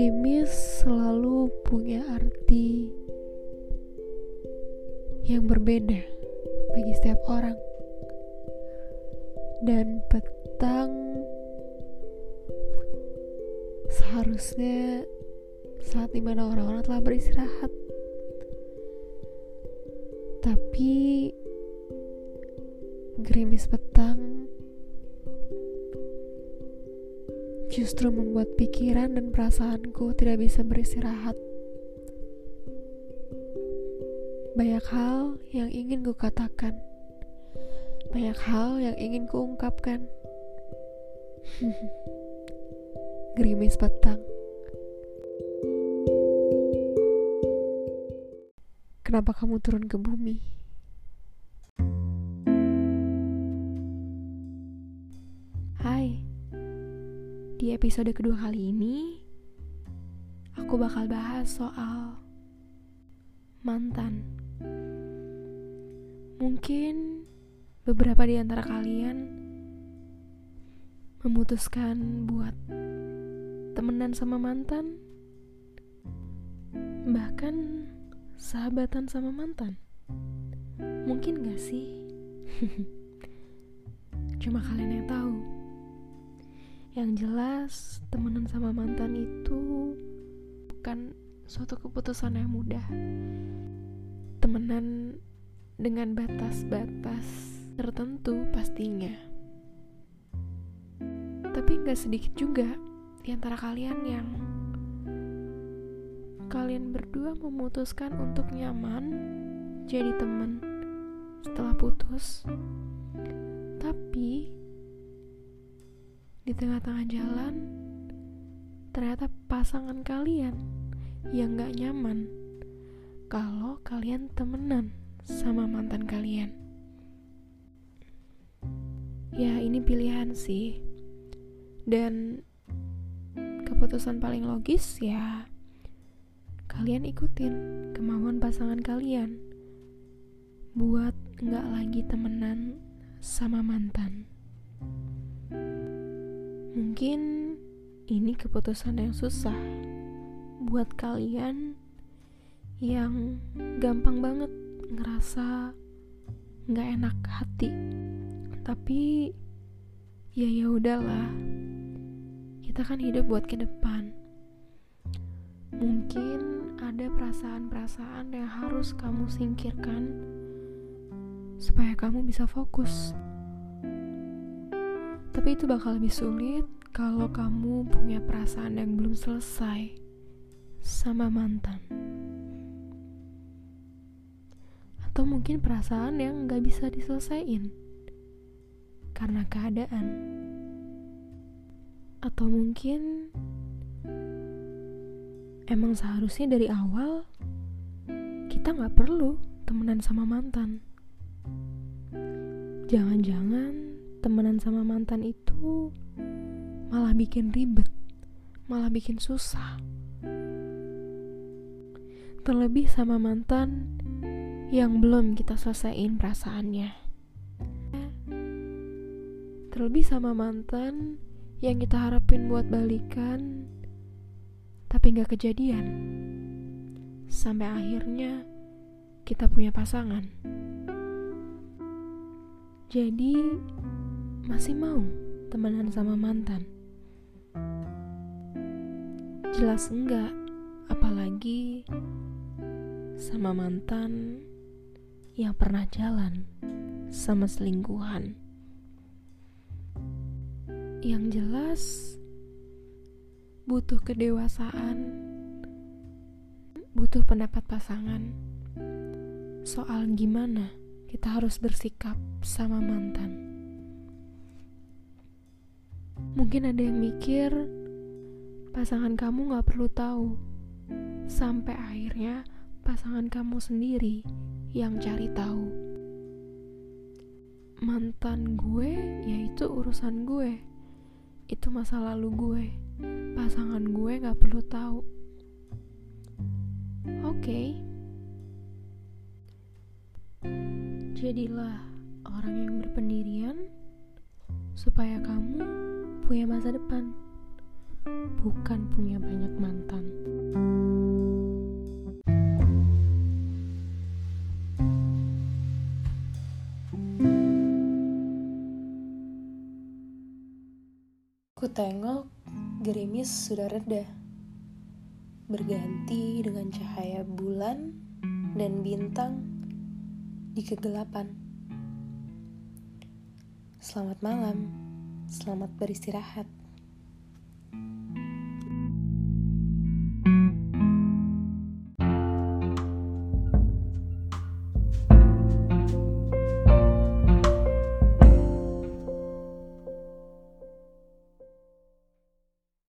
Gerimis selalu punya arti yang berbeda bagi setiap orang. Dan petang seharusnya saat di mana orang-orang telah beristirahat. Tapi gerimis petang justru membuat pikiran dan perasaanku tidak bisa beristirahat. Banyak hal yang ingin ku katakan. Banyak hal yang ingin ku ungkapkan. Gerimis petang. Kenapa kamu turun ke bumi? Episode kedua kali ini, aku bakal bahas soal mantan. Mungkin beberapa di antara kalian memutuskan buat temenan sama mantan, bahkan sahabatan sama mantan. Mungkin gak sih? Cuma kalian yang tahu. Yang jelas, temenan sama mantan itu bukan suatu keputusan yang mudah. Temenan dengan batas-batas tertentu pastinya. Tapi nggak sedikit juga di antara kalian yang kalian berdua memutuskan untuk nyaman jadi teman setelah putus. Tapi di tengah-tengah jalan ternyata pasangan kalian yang gak nyaman kalau kalian temenan sama mantan kalian. Ya, ini pilihan sih. Dan keputusan paling logis ya kalian ikutin kemauan pasangan kalian buat nggak lagi temenan sama mantan. Mungkin ini keputusan yang susah buat kalian yang gampang banget ngerasa nggak enak hati. Tapi ya ya udahlah. Kita kan hidup buat ke depan. Mungkin ada perasaan-perasaan yang harus kamu singkirkan supaya kamu bisa fokus tapi itu bakal lebih sulit kalau kamu punya perasaan yang belum selesai sama mantan. Atau mungkin perasaan yang gak bisa diselesaikan karena keadaan. Atau mungkin emang seharusnya dari awal kita gak perlu temenan sama mantan. Jangan-jangan temenan sama mantan itu malah bikin ribet malah bikin susah terlebih sama mantan yang belum kita selesaiin perasaannya. Terlebih sama mantan yang kita harapin buat balikan, tapi nggak kejadian. Sampai akhirnya kita punya pasangan. Jadi masih mau temenan sama mantan? Jelas enggak, apalagi sama mantan yang pernah jalan sama selingkuhan. Yang jelas, butuh kedewasaan, butuh pendapat pasangan soal gimana kita harus bersikap sama mantan. Mungkin ada yang mikir pasangan kamu gak perlu tahu sampai akhirnya pasangan kamu sendiri yang cari tahu. Mantan gue yaitu urusan gue. Itu masa lalu gue. Pasangan gue gak perlu tahu. Oke. Okay. Jadilah orang yang berpendirian supaya kamu punya masa depan. bukan punya banyak mantan. Ku tengok gerimis sudah reda, berganti dengan cahaya bulan dan bintang di kegelapan. Selamat malam, selamat beristirahat.